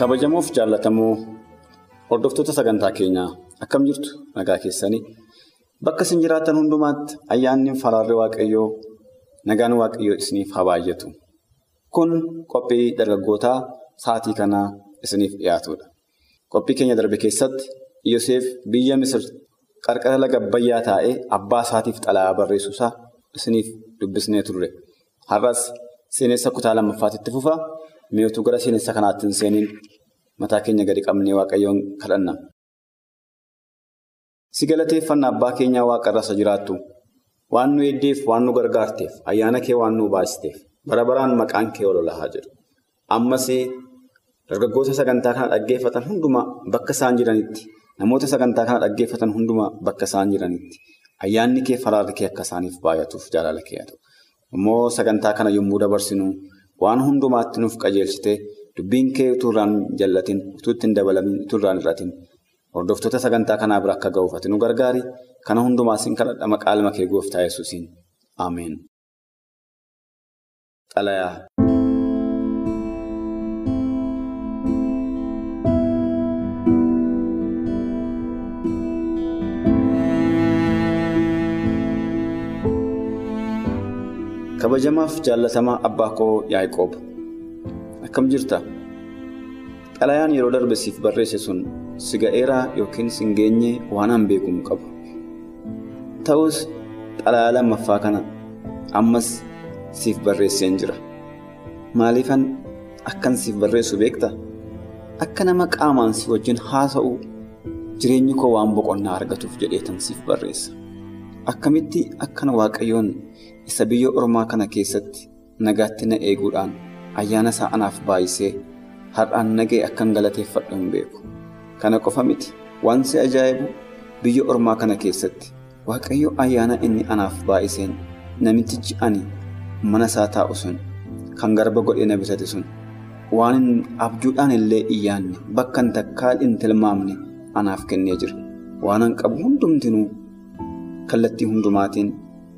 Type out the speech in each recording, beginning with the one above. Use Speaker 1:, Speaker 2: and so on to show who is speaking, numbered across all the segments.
Speaker 1: Kabajamoof jaallatamoo hordoftoota sagantaa keenyaa akkam jirtu nagaa keessanii bakka isin jiraattan hundumaatti ayyaanni faraarri waaqayyoo nagaan waaqayyoo isiniif haa baay'atu. Kun qophii dargaggootaa sa'aatii kanaa isiniif dhiyaatudha. Qophii keenya darbe keessatti Yoseef biyya Misir qarqara laga Abbayyaa taa'ee abbaa isaatiif xalayaa barreessuusaa isiniif dubbisnee turre. Har'as seenessa kutaa lammaffaatti fufa. Mi'ootuu gara seenessa kanaatti hin seeniin mataa keenya gadi qabnee waaqayyoon kadhanna. Si galateeffanna abbaa keenyaa waaqarra isa jiraattu waan nu eeddeef waan nu gargaarteef ayyaana kee waan nu baasiteef bara baraan maqaan kee ol haa jedhu. Ammas dargaggoota sagantaa kana dhaggeeffatan hundumaa bakka isaan jiranitti namoota sagantaa kana dhaggeeffatan hundumaa bakka isaan jiranitti ayyaanni kee faraarri kee akka isaaniif baay'atuuf jaalala kee. Immoo sagantaa kana yommuu dabarsinu. Waan hundumaatti nuuf qajeelchite dubbiin kee utuu irraan jallatin utuu ittiin dabalamin utuu irraan hir'atin hordoftoota sagantaa kanaa bira akka ga'uuf ati nu gargaari. Kana hundumaas hin kadhadha maqaa kee gooftaa yesuusiin. Ameen. Kabajamaaf jaallatamaa abbaa koo Yaaqoob akkam jirta? Xalayaan yeroo darbe siif barreesse sun si ga'eeraa yookiin si hin waan an beeku hin qabu. Ta'us xalayaa lammaffaa kana ammas siif barreesseen jira. Maaliifan akkan siif barreessu beekta? Akka nama qaamaan si wajjin haasa'u jireenyi koo waan boqonnaa argatuuf jedheetan siif barreessa. Akkamitti akkan waaqayyoon isa biyya ormaa kana keessatti nagaatti na eeguudhaan ayyaana isaa anaaf baay'isee har'aan nagee akkan galateeffadhu hin beeku. Kana qofa miti waan si ajaa'ibu biyya ormaa kana keessatti waaqayyo ayyaana inni anaaf baay'iseen namtichi ani mana isaa taa'u sun kan garba godhee na bitate sun waan abjuudhaan illee iyyaanne bakka hin takkaa hin tilmaamne anaaf kennee jira. Waan an qabu hundumtinuu kallattii hundumaatiin.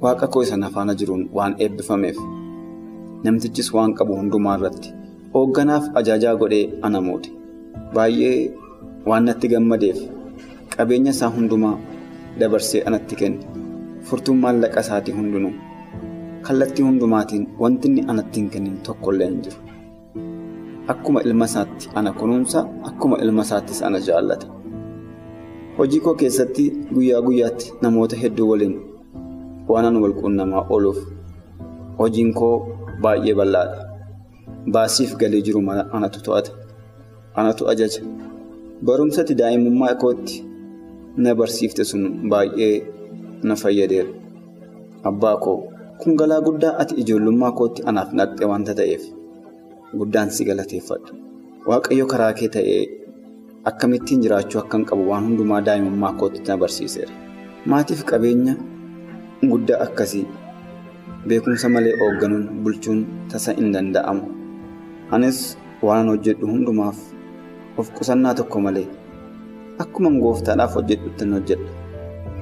Speaker 1: Waaqa koo isa nafaana jiruun waan eebbifameef namtichis waan qabu hundumaa irratti hoogganaaf ajaajaa godhee ana muude baay'ee waan natti gammadeef qabeenya isaa hundumaa dabarsee anatti kenne furtuun maallaqa isaatii hundinuu kallattii hundumaatiin wanti inni anatti hin kennin tokkollee hin jiru. Akkuma ilma isaatti ana kunuunsa akkuma ilma isaattis ana jaallata. Hojii koo keessatti guyyaa guyyaatti namoota hedduu waliin. Waanan wal quunnamaa ooluuf hojiin koo baay'ee bal'aadha. Baasiif galii jiru anatu to'ata. Anatu ajaja. Barumsatti daa'imummaa kootti na barsiifte sun baay'ee na fayyadeera. Abbaa koo kun galaa guddaa ati ijoollummaa kootti anaaf naqxe waanta ta'eef guddaan si galateeffadha. Waaqayyo karaa kee ta'ee akkamittiin jiraachuu akkan qabu waan hundumaa daa'imummaa kootti na barsiiseera. Maatiif qabeenya. Guddaa akkasii beekumsa malee hoogganuun bulchuun tasa hin danda'amu. Anis waan hojjedhu hundumaaf of qusannaa tokko malee akkuma gooftaadhaaf hojjedhutti hojjedha.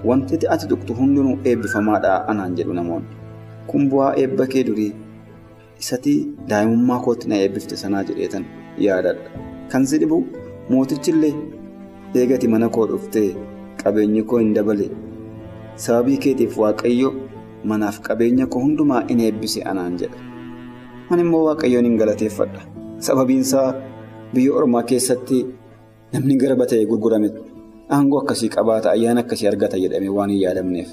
Speaker 1: Wanti ati tuqxu hundinuu eebbifamaadhaa anaan jedhu namoonni. Kun bu'aa eebba kee durii isatii daa'imummaa kootti na eebbifte sanaa jedheetan yaadadha. Kan si dhibu mootichillee eegati mana koo dhuftee qabeenyi koo hin dabale. Sababii keetiif waaqayyo manaaf qabeenya koo hundumaa in eebbise anaan jedha. Ani immoo waaqayyoon hin galateeffadha. Sababiinsaa biyya ormaa keessatti namni garba ta'e gurgurame aangoo akkasii qabaata ayyaana akkasii argata jedhamee waan hin yaadamneef.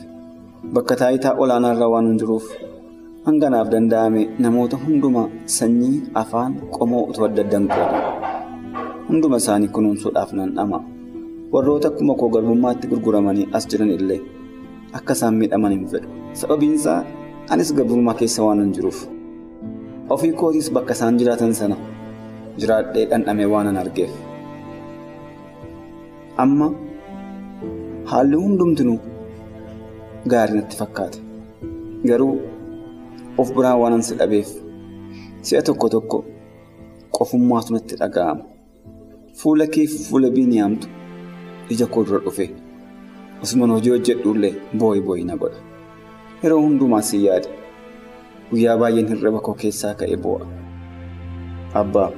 Speaker 1: Bakka taayitaa olaanaarra waan hin jiruuf hanganaaf danda'ame namoota hundumaa sanyii afaan qomoo addaan qooda. Hunduma isaanii kunuunsuudhaaf nan dhama. Warroota akkuma koo garbummaatti gurguramanii as jiran illee. Akka isaan miidhaman hin fedhu. Sababiin isaa anis gabrummaa keessa waan hin jiruuf. Ofii kootiis bakka isaan jiraatan sana jiraadhee dhandhame waan hin argeef. Amma haalli hundumtinuu gaarii natti fakkaate garuu of biraa waan si dhabeef si'a tokko tokko qofummaatu natti dhaga'ama. Fuula kee fuula biiniyaamtu ija koo dura dhufe osuman hojii hojjedhuullee booyi na godha yeroo hundumaa si yaade guyyaa baay'een hirriba koo keessaa ka'e boo'a abbaa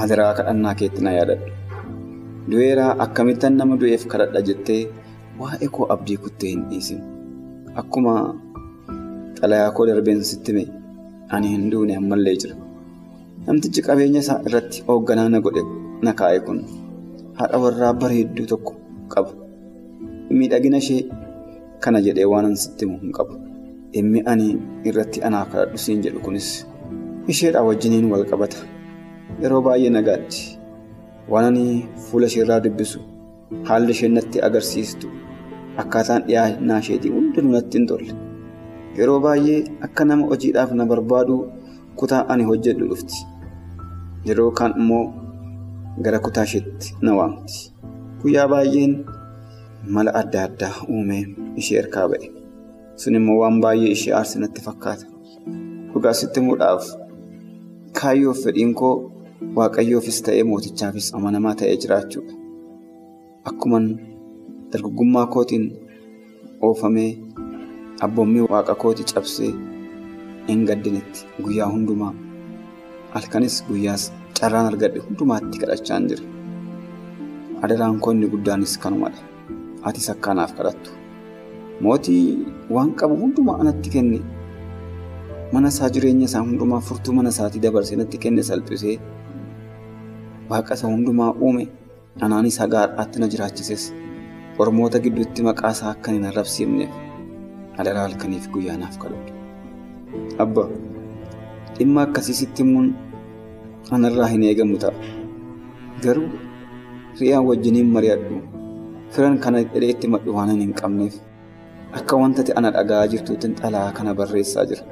Speaker 1: hadaraa kadhannaa keetti na yaadadhu du'eeraa akkamittan nama du'eef kadhadha jettee waa'ee koo abdii kuttee hin dhiisin akkuma xalayaa koo darbeen sitti mee ani hin duune ammallee jira. Namtichi qabeenya isaa irratti hoogganaa na godhe na kaa'e kun. Haadha warraa bareedduu tokko qaba miidhagina ishee kana jedhee waan sitti himu hin qabu. Dhimmi ani irratti anaaf kadhadhu siin jedhu kunis isheedhaa wajjiniin wal qabata. Yeroo baay'ee nagaatti. Waan ani fuula isheerraa dubbisu haalli isheen natti agarsiistu akkaataan dhiyaannaa isheetii hundinuu natti hin tolle. Yeroo baay'ee akka nama hojiidhaaf na barbaadu kutaa ani hojjedhu dhufti. Yeroo kaan immoo gara kutaa isheetti na waamti. Guyyaa baay'een mala adda addaa uumee ishee harkaa ba'e. Sun immoo waan baay'ee ishee aarse natti fakkaata. Dhugaa sitti himuudhaaf kaayyoof fedhiin koo waaqayyoofis ta'ee mootichaafis amanamaa ta'ee jiraachuudha. Akkuman dargaggummaa kootiin oofamee abboommii waaqa kooti cabsee hin gaddinetti guyyaa hundumaa halkanis guyyaas carraan argadhe hundumaatti kadhachaan jira adaraan koo inni guddaanis kanumadha atis akkaanaaf kadhattu mootii waan qabu hundumaa anatti kenne mana isaa jireenya isaa hundumaa furtuu mana isaatii dabarsee natti kenne salphisee waaqa isa hundumaa uume anaanis haga har'aatti na jiraachises ormoota gidduutti maqaa isaa akka hin arrabsiifneef adaraa halkaniif guyyaanaaf kadhadhu. Abba dhimma akkasiisitti immuun anarraa hin eegamu ta'a. Garuu ri'aan wajjiniin mari'adhu firan kana jedhee itti madhu waan hin qabneef akka wanta ana dhaga'aa jirtuutiin xalaa kana barreessaa jira.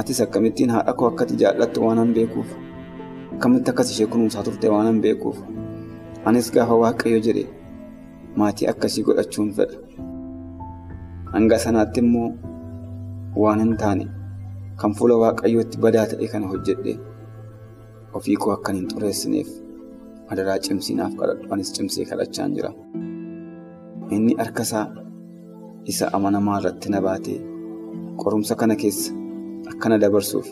Speaker 1: Atis akkamittiin haadha koo akkati jaallattu waan an beekuuf akkamitti akkas ishee kunuunsaa turte waan an beekuuf anis gaafa waaqayyo jedhe maatii akkasii godhachuun fedha. Hanga sanaatti immoo waan hin taane kan fuula waaqayyootti badaa ta'e kana hojjedhe ofii koo akkan hin xureessineef adaraa cimsiinaaf kadhadhu anis cimsee kadhachaan jira. Inni harkasaa isa amanamaa irratti na baatee qorumsa kana keessa akkana dabarsuuf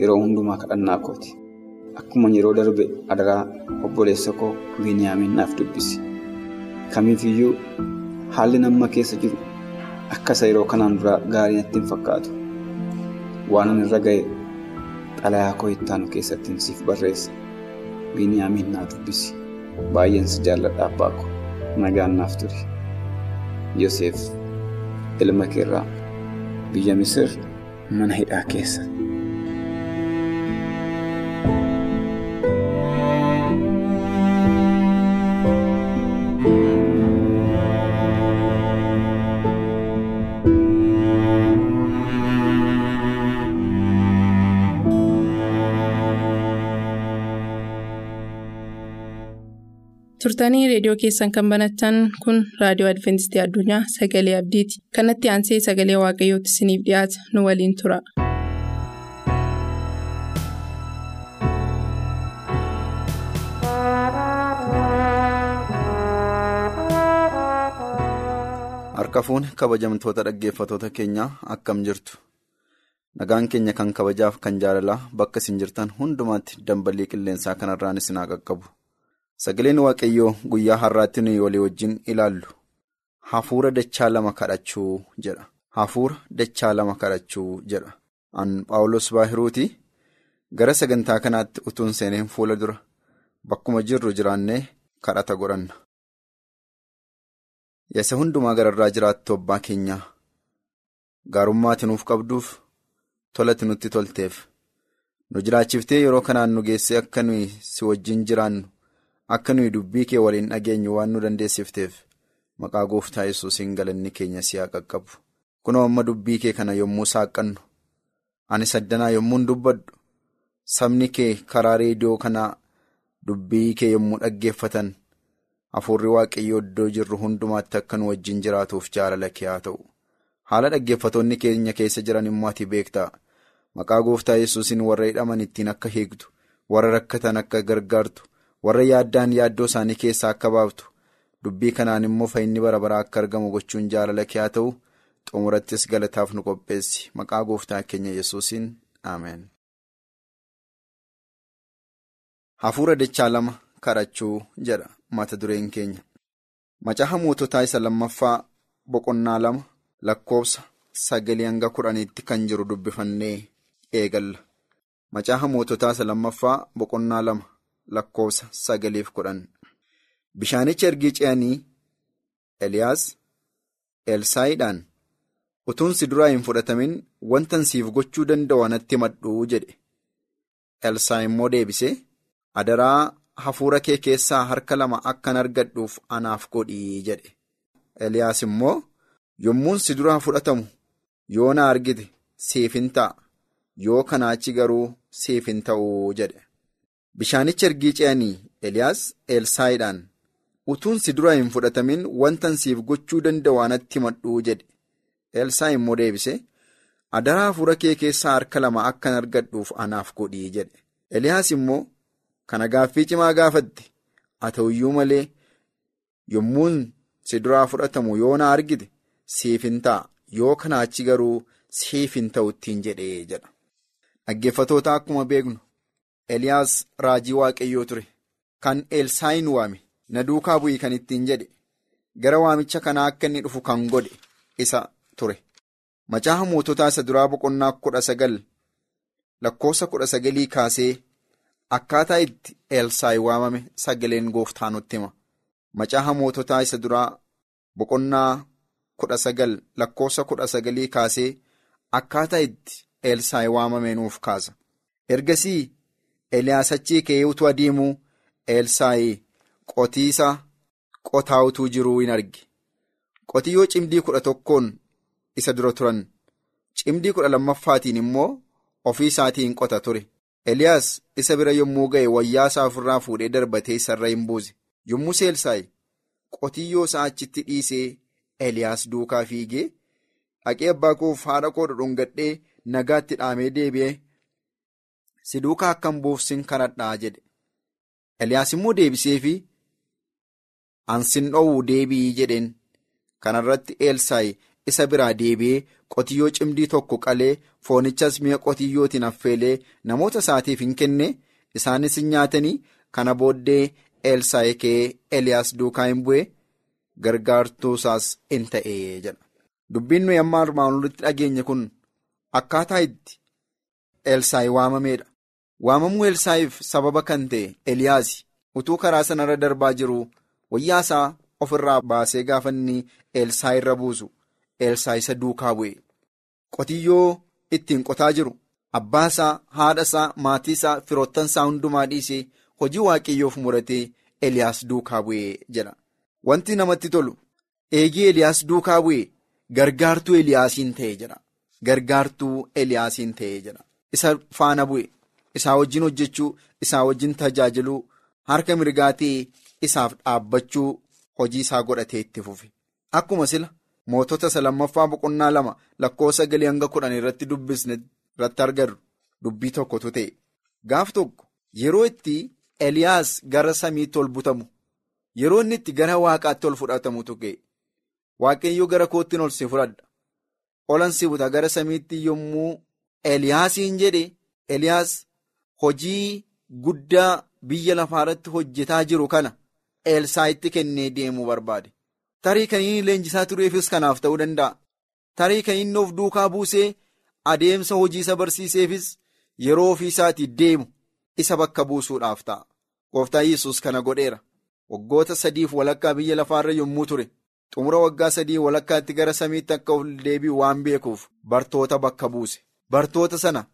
Speaker 1: yeroo hundumaa kadhannaa kooti. Akkuma yeroo darbe adaraa obboleessa koo Biiniyaamin naaf dubbisi. Kamiifiyyuu haalli namma keessa jiru akkasa yeroo kanaan dura gaarii natti hin fakkaatu. Waan ani irra ga'e xalayaa koo ittaanu keessatti siif barreessa. Biiniyaamin naaf dubbisi. Baay'een si jaalladha abbaa koo. Nagaan naaf turi. Yoseef ilma keerraa biyya Misir mana hidhaa keessa.
Speaker 2: Turtanii reediyoo keessan kan banatan kun raadiyoo adventistii addunyaa sagalee abdiiti kanatti aansee sagalee waaqayyootti isiniif dhiyaata nu waliin tura.
Speaker 3: harka fuune kabajamtoota dhaggeeffatoota keenyaa akkam jirtu nagaan keenya kan kabajaaf kan jaalalaa bakka isin jirtan hundumaatti dambalii qilleensaa kanarraan isin haa qaqqabu. Sagaleen Waaqayyoo guyyaa har'aatti nuyi walii wajjin ilaallu hafuura dachaa lama kadhachuu jedha. Hafuura dachaa lama kadhachuu jedha. An Paawulos Baahiruuti gara sagantaa kanaatti utuun seeneen fuula dura bakkuma jirru jiraannee kadhata godhanna. Yasa hundumaa gararraa jiraattu abbaa keenyaa gaarummaati nuuf qabduuf tolati nutti tolteef nu jiraachiftee yeroo kanaan nu geessee akka nuyi si wajjin jiraannu. Akka nuyi dubbii kee waliin dhageenyu waan nu dandeessifteef maqaa gooftaa yesuusiin galanni keenya si haa qaqqabu. kunoo amma dubbii kee kana yommuu saaqqannu ani saddanaa yommuun dubbadhu. Sabni kee karaa reediyoo kanaa dubbii kee yommuu dhaggeeffatan hafuurri waaqayyoo iddoo jirru hundumaatti akka nu wajjin jiraatuuf jaalala kee haa ta'u. Haala dhaggeeffatoonni keenya keessa jiran immoo ati beektaa? Maqaa gooftaa yesuusin warra hidhaman ittiin akka hiiktu warra rakkatan akka gargaartu warra yaaddaan yaaddoo isaanii keessaa akka baaftu dubbii kanaan immoo fayyinni bara baraa akka argamu gochuun jaalala kee haa ta'u xumurattis galataaf nu qopheessi maqaa gooftaa keenya yesuusin ameen. Hafuura dachaa lama kadhachuu jedha mata dureen keenya. Macaafa moototaa isa lammaffaa boqonnaa lama lakkoofsa sagalii hanga kudhaniitti kan jiru dubbifannee eegalla. Macaafa moototaa isa lammaffaa boqonnaa lama lakkoofsa sagaliif kudhan. Bishaanicha ergii ce'anii Eliyaas Elsaayiidhaan utuun si duraa hin fudhatamin wantan siif gochuu danda'u anatti himadhuu jedhe. Elsaa immoo deebisee. Adaraa hafuura kee keessaa harka lama akkan argadhuuf anaaf godhii jedhe. Eliyaas immoo yommuun si duraa fudhatamu yoo na argite siif hin ta'a yoo kanaa achi garuu siif hin ta'uu jedhe. Bishaanicha ergii ce'anii Eliyaas Elsaayiidhaan utuun si duraa hin fudhatamin wantan siif gochuu danda'u anatti himadhuu jedhe. Elsaa immoo deebise adaraa hafuura kee keessaa harka lama akkan argadhuuf anaaf godhii jedhe. Eliyaas immoo. Kana gaaffii cimaa gaafatte haa ta'uyyuu malee yommuun si duraa fudhatamu yoo na argite siif hin ta'a yoo kanaa achi garuu siif hin ta'u ittiin jedhee jedha. Dhaggeeffatoota akkuma beeknu Eliyaas raajii waaqayyoo ture kan Elsaayin waame na duukaa bu'ii kan ittiin jedhe gara waamicha kanaa akka inni dhufu kan godhe isa ture. Macaafa moototaa isa duraa boqonnaa kudha sagal lakkoofsa kudha sagalii kaasee. Akkaataa itti Elsaayi waamame sagaleen gooftaa nutti hima. Macaafa moototaa isa duraa boqonnaa kudha sagal lakkoofsa kudha sagalii kaasee akkaataa itti Elsaayi waamame nuuf kaasa. Ergasii Eliyaas achii ka'ee utuu adeemuu Elsaayi qotiisa qotaa utuu jiruu hin arge. Qotiyyoo cimdii kudha tokkoon isa dura turan. Cimdii kudha lammaffaatiin immoo ofii isaatiin qota ture. Eliyaas isa bira yommuu ga'e wayyaa isaa ofirraa fuudhee darbatee isarra hin buuse. Yommuu Elsaayi qotiyyoo isaa achitti dhiisee Eliyaas duukaa fiigee dhaqee abbaa koof haadha koo dhudhungadhee nagaatti dhaamee deebi'ee si duukaa akkan buufsin kadhadhaa jedhe. Eliyaas immoo deebiseefi ansin dhoowwu deebi'ii jedheen. Kanarratti Elsaayi isa biraa deebi'ee qotiyyoo cimdii tokko qalee foonichas mi'a qotiyyootiin affeelee namoota isaatiif hin kenne isaanis hin nyaatanii kana booddee Elsaayi ka'ee Eliyaas duukaa hin bu'e gargaartuu isaas in ta'ee jedha. Dubbiin nuyi amma armaan olitti dhageenye kun akkaataa itti Elsaayi waamameedha. Waamamuu Elsaayiif sababa kan ta'e Eliyaas utuu karaa sanarra darbaa jiru wayyaa isaa ofirraa baasee gaafa inni Elsaayi irra buusu. Elsaayi isa duukaa bu'e. Qotiyyoo ittiin qotaa jiru abbaa isaa, haadha isaa, maatii isaa, firoottan isaa hundumaa dhiisee hojii waaqayyoof muratee Eliyaas duukaa bu'ee jedha. Wanti namatti tolu eegii Eliyaas duukaa bu'e gargaartuu Eliyaasiin ta'e jedha. Gargaartuu Eliyaasiin ta'e jedha. Isa faana bu'e. Isaa wajjin hojjechuu, isaa wajjin tajaajiluu, harka mirgaatii isaaf dhaabbachuu hojii isaa godhatee itti fufe. Akkuma sila. Mootota isa lammaffaa boqonnaa lama lakkoofsa sagalii hanga kudhan irratti dubbisne irratti argarru dubbii tokkotu ta'e. Gaaf tokko yeroo itti Eliyaas gara samiitti ol butamu yeroo inni itti gara waaqaatti ol fudhatamutu ga'e. Waaqayyoo gara koottiin ol si fudhadha. Olan si buta gara samiitti yommuu Eliyaasiin jedhe Eliyaas hojii guddaa biyya lafaarratti hojjetaa jiru kana Elsaayitti kennee deemuu barbaade. Tarii kan inni leenjisaa tureefis kanaaf ta'uu danda'a. Tarii kan inni of duukaa buusee adeemsa hojii isa barsiiseefis yeroo ofii isaatii deemu isa bakka buusuudhaaf ta'a. Gooftaan Yesuus kana godheera. Waggoota sadiif walakkaa biyya lafaarra yommuu ture. Xumura waggaa sadii walakkaatti gara samiitti akka ol deebi'u waan beekuuf bartoota bakka buuse. Bartoota sana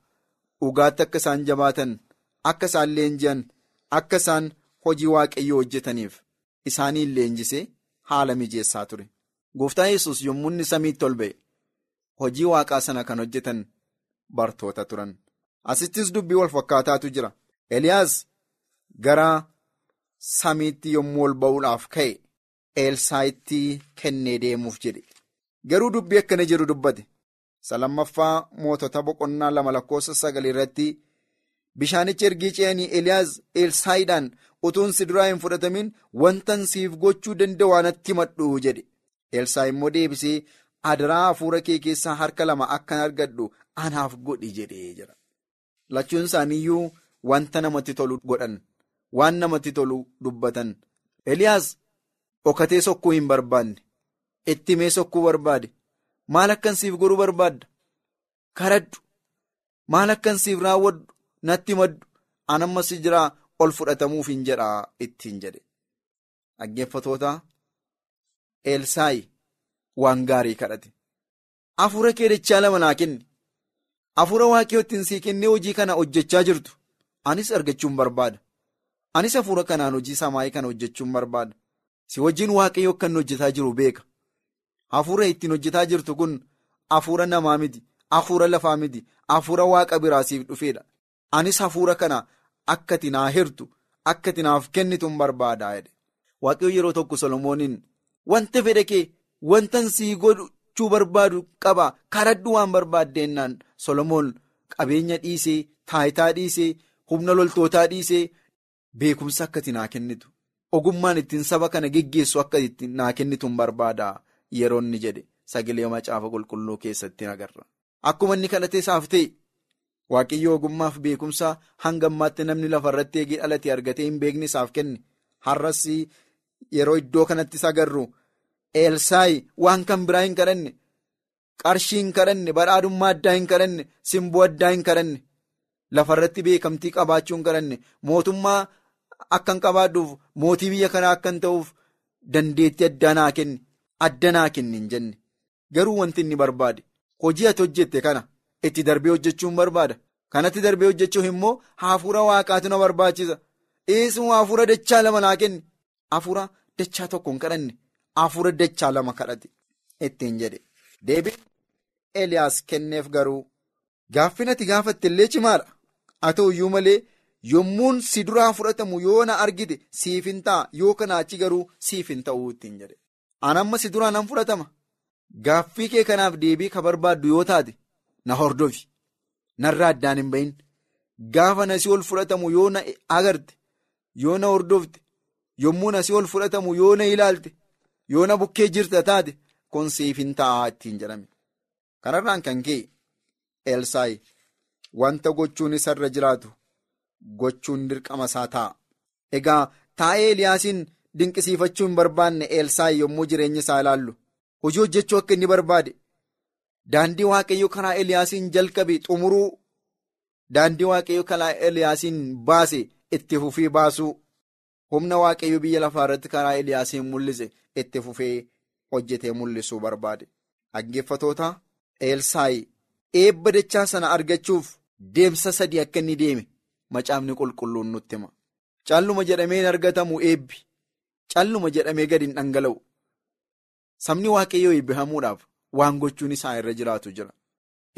Speaker 3: dhugaatti akka isaan jabaatan, akka isaan leenji'an, akka isaan hojii waaqayyoo hojjetaniif isaaniin leenjisee. Haala mijeessaa ture. Gooftaan yesus yommuu inni samiitti ol ba'e hojii waaqaa sana kan hojjetan bartoota turan. Asittis dubbii wal fakkaataatu jira. Eliyaas gara samiitti yommuu ol ba'uudhaaf ka'e Elsaayitti kennee deemuuf jedhe. Garuu dubbii akkana jedhu dubbate. Lammaffaa mootota boqonnaa lama lakkoofsa sagal irratti bishaanicha ergii ce'anii Eliyaas Elsaayiidhaan utuun si duraa hin fudhatamin wantan siif gochuu danda'u anatti himadhu jedhe. Elsaayi immoo deebisee adaraa hafuura kee keessaa harka lama akkan argadhu anaaf godhi jedhee jira. Lachuun isaaniiyyuu wanta namatti tolu godhan waan namatti tolu dubbatan. Eliyaas dhokatee sokkuu hin barbaanne itti himee sokkuu barbaade maal akkan siif godhuu barbaadda karadhu maal akkan siif raawwadhu natti maddu anammas jiraa ol fudhatamuuf hin jedhaa ittiin jedhe. Dhaggeeffatoota Elsaayi waan gaarii kadhate. Hafuura kee dachaa lama naa kenni. Hafuura waaqayyoo ittiin sii kennee hojii kana hojjechaa jirtu. Anis argachuun barbaada. Anis hafuura kanaan hojii samaayii kana hojjechuun barbaada. Si wajjin waaqayyoo akka inni hojjetaa jiru beeka. Hafuura ittiin hojjetaa jirtu kun hafuura namaa miti. Hafuura lafaa miti. Hafuura waaqa biraa siif dhufeedha. Anis hafuura kana akka ati naa hirtu akka ati naaf kennituun barbaadaa jedhe. Waaqayyoo yeroo tokko Solomooniin wanta fedha kee wantan sii gochuu barbaadu qaba karadhu waan barbaaddeenaan Solomoon qabeenya dhiisee taayitaa dhiisee humna loltootaa dhiisee beekumsa akka ati naa kennitu ogummaan ittiin saba kana geggeessu akka itti naa kennituun barbaadaa yeroo inni jedhe. Sagalee macaafa qulqulluu keessatti agarra. Akkuma inni kadhatee isaaf ta'e waaqayyo ogummaaf beekumsa hanga ammaatti namni lafarratti eegee dhalatee argatee hin beekne isaaf kenne. Har'as yeroo iddoo kanattis agarru Elsaayi waan kan biraa hin kadhanne. Qarshii hin kadhanne. Badhaadhummaa addaa hin kadhanne. Simboo addaa hin kadhanne. Lafarratti beekamtii qabaachuu hin kadhanne. Mootummaa akkan qabaadhuuf mootii biyya kanaa akkan ta'uuf dandeettii addaa naa kenni adda naa kenni hin jenne. Garuu wanti inni barbaade hojii ati hojjette kana itti darbee hojjechuun barbaada. Kanatti darbee hojjechuuf immoo hafuura waaqaatu na barbaachisa. Eesuma hafuura dachaa lama naa kenni. Hafuura dachaa tokko hin kadhanne. Hafuura dachaa lama kadhate. Ittiin jedhe. Deebiin Eliyaas kenneef garuu gaaffin ati gaafatte illee cimaadha. Haa ta'u iyyuu malee yommuun si duraa fudhatamu yoo na argite siif hin ta'a. Yoo kanaa achi garuu siif hin ta'uu ittiin jedhe an amma si duraa nan fudhatama? Gaaffii kee kanaaf deebii ka barbaaddu yoo taate na hordofi. Narraa addaan hin bahin gaafa na si ol fudhatamu yoo na agarte yoo na hordofte yommuu na si ol fudhatamu yoo na ilaalte. yoo na bukkee jirta taate kun siif hin ta'a ittiin jedhame. Kanarraan kan ka'e elsaayi wanta gochuun isarra jiraatu gochuun dirqama isaa ta'a. Egaa taa'ee eliyaasiin dinqisiifachuu hin barbaanne elsaayi yommuu jireenya isaa ilaallu. Hojii hojjechuu akka inni barbaade. Daandii waaqayyoo karaa eliyaasiin jalqabe xumuruu. Daandii waaqayyoo karaa eliyaasiin baase itti fufii baasuu. Humna waaqayyoo biyya lafaa irratti karaa eliyaasiin mul'ise. itti fufee hojjetee mul'isuu barbaade. Dhaggeeffatoota elsaayi eebba dachaa sana argachuuf deemsa sadii akka inni deeme macaafni qulqulluun nutti hima. Calluma jedhamee hin argatamu eebbi calluma jedhamee gadi hin dhangala'u. Sabni waaqayyoo eebbifamuudhaaf waan gochuun isaa irra jiraatu jira.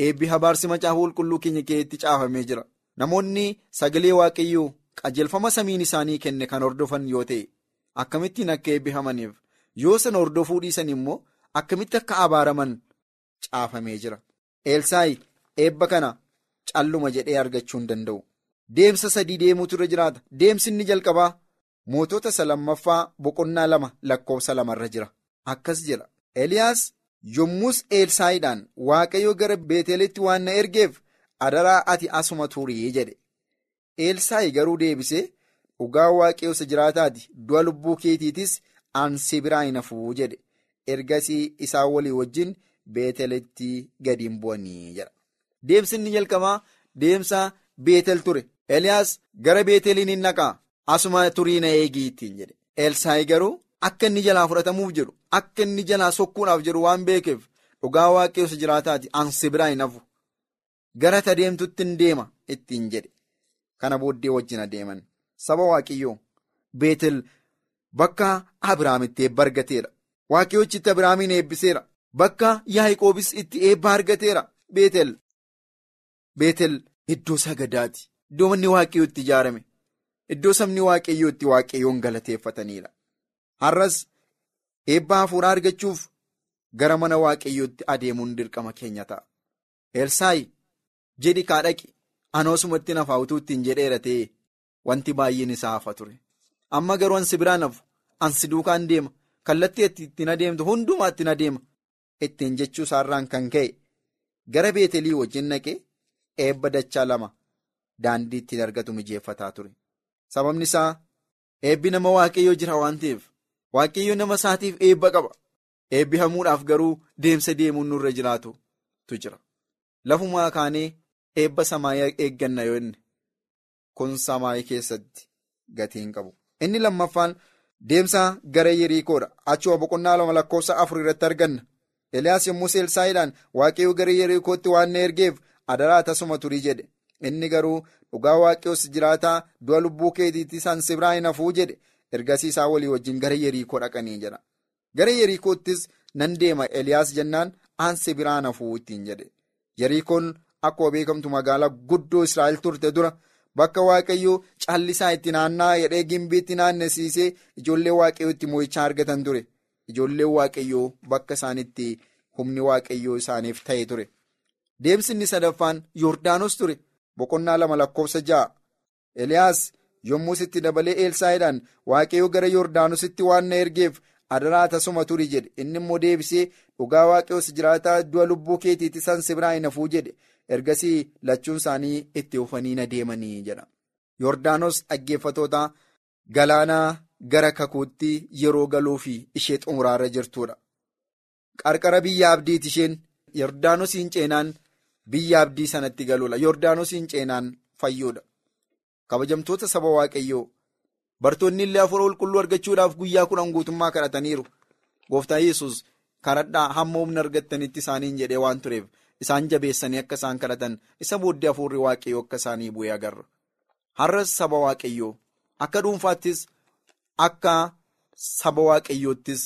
Speaker 3: Eebbi habaarsi macaafa qulqulluu keenya keessatti caafamee jira. Namoonni sagalee waaqayyoo qajeelfama samiin isaanii kenne kan hordofan yoo ta'e akkamittiin akka eebbifamaniif. yoo sana hordofuu dhiisan immoo akkamitti akka abaaraman caafamee jira. Elsaayi eebba kana calluma jedhee argachuu hin danda'u. Deemsa sadii deemuutu irra jiraata. Deemsi inni jalqabaa mootota isa lammaffaa boqonnaa lama lakkoofsa lamarra jira akkas jedha eliyaas yommus elsaayiidhaan waaqayyo gara beetelitti waan na ergeef adaraa ati asuma turii jedhe elsaayi garuu deebisee dhugaa waaqayyo isa jiraataati du'a lubbuu keetiitis. Ansi biraa hin hafuu jedhe ergasii isaan walii wajjin beetelitti gadi hin bu'anii jedha. Deemsi inni jalqabaa deemsa beetel ture. Eliyaas gara beeteliin hin naqaa asuma turii na eegii ittiin jedhe. Elsaayi garuu akka inni jalaa fudhatamuuf jedhu akka inni jalaa sokkuudhaaf jedhu waan beekeef dhugaa isa jiraataati ansi biraa hin hafu. Gara ta deemtutti hin deema ittiin jedhe. Kana booddee wajjin adeeman. Saba waaqayyoo beetel. Bakka Abiraamitti eebba argateera. Waaqayyochitti Abiraamiin eebbiseera. bakka Yaaqoobis itti eebba argateera Beetel. Beetel iddoo sagadaati. Iddoo manni waaqayyoo itti ijaarame. Iddoo sabni waaqayyoo itti waaqayyoon galateeffataniidha. Har'as eebba hafuuraa argachuuf gara mana waaqayyootti adeemuun dirqama keenya ta'a. Elsaayi jedhi kaadhaqi anoosumatti nafaa utuu ittiin jedheera ta'e wanti baay'een isaa hafa ture. Amma garuu ansi biraan hafu ansi duukaan deema kallattii ittiin adeemtu hundumaa ittiin adeema ittiin jechuu isaarraan kan ka'e gara beetelii wajjin naqee eebba dachaa lama daandii ittiin argatu mijeeffataa ture. Sababni isaa eebbi nama waaqayyoo jira waan ta'eef waaqayyoo nama isaatiif eebba qaba. Eebbi hamuudhaaf garuu deemsa deemuun nurra jiraatutu jira. Lafumaa kaanee eebba samaayii eegganna yoo inni kun samaayii keessatti gatiin qabu. Inni lammaffaan deemsa gara Yeriikoodha. Achuma boqonnaa lama lakkoofsa afur irratti arganna. Eliyaas yommuu Elsaayiidhaan waaqayyoo gara Yeriikootti waan na ergeef adaraa tasuma turii jedhe. Inni garuu dhugaa waaqayyoos jiraataa du'a lubbuu keetiitti san sibiraa hin hafuu jedhe. Ergasii isaa walii wajjin gara Yeriikoo dhaqanii jedha. Gara Yeriikoottis nan deema Eliyaas jennaan aan sibiraan hafuu ittiin jedhe. Yeriikoon akkuma beekamtu magaalaa guddoo Israa'el turte dura bakka waaqayyoo callisaa itti naanna'aa jedhee gimbiitti naannessiisee ijoollee waaqayyoo itti mo'ichaa argatan ture. Ijoolleen waaqayyoo bakka isaanitti humni waaqayyoo isaaniif ta'e ture. Deemsi inni sadaffaan Yordaanos ture. Boqonnaa lama lakkoofsa ja'a. Eliyaas yommus itti dabalee Elsaayiidhaan waaqayyoo gara Yordaanositti waan na ergeef adaraa tasuma turi jedhe. Inni immoo deebisee dhugaa waaqayyoos jiraataa du'a lubbuu keetiitti san sibiraa hafuu jedhe. Ergasii lachuun isaanii itti hufanii na deemanii jedha. Yordaanos dhaggeeffatoota galaanaa gara kakuutti yeroo galuu fi ishee xumuraarra jirtudha. Qarqara biyya abdiiti isheen Yordaanosiin ceenaan biyya abdii sanatti galuudha. Yordaanosiin ceenaan fayyuudha. Kabajamtoota saba waaqayyoo bartoonni illee hafuura qulqulluu argachuudhaaf guyyaa kudhan guutummaa kadhataniiru. Gooftaan yesus kadhadhaa hamma humna argattanitti isaaniin jedhee waan tureef isaan jabeessanii akka isaan kadhatan isa booddee hafuurri waaqayyoo akka isaanii bu'ee agarra. Har'as saba waaqayyoo akka dhuunfaattis akka saba waaqayyoottis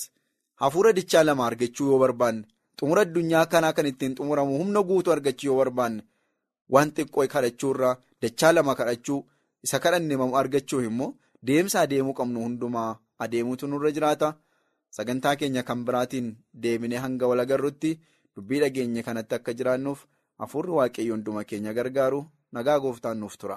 Speaker 3: hafuura dichaa lama argachuu yoo barbaanne xumura addunyaa kanaa kan ittiin xumuramu humna guutuu argachuu yoo barbaanne waan xiqqoo kadhachuurraa dachaa lama kadhachuu isa kadhanne argachuuf immoo deemsa adeemuu qabnu hundumaa adeemuutu nurra jiraata. Sagantaa keenya kan biraatiin deeminee hanga wal agarrutti dubbii dhageenye kanatti akka jiraannuuf hafuurri waaqayyo hunduma keenya gargaaru nagaa gooftaan nuuf tura.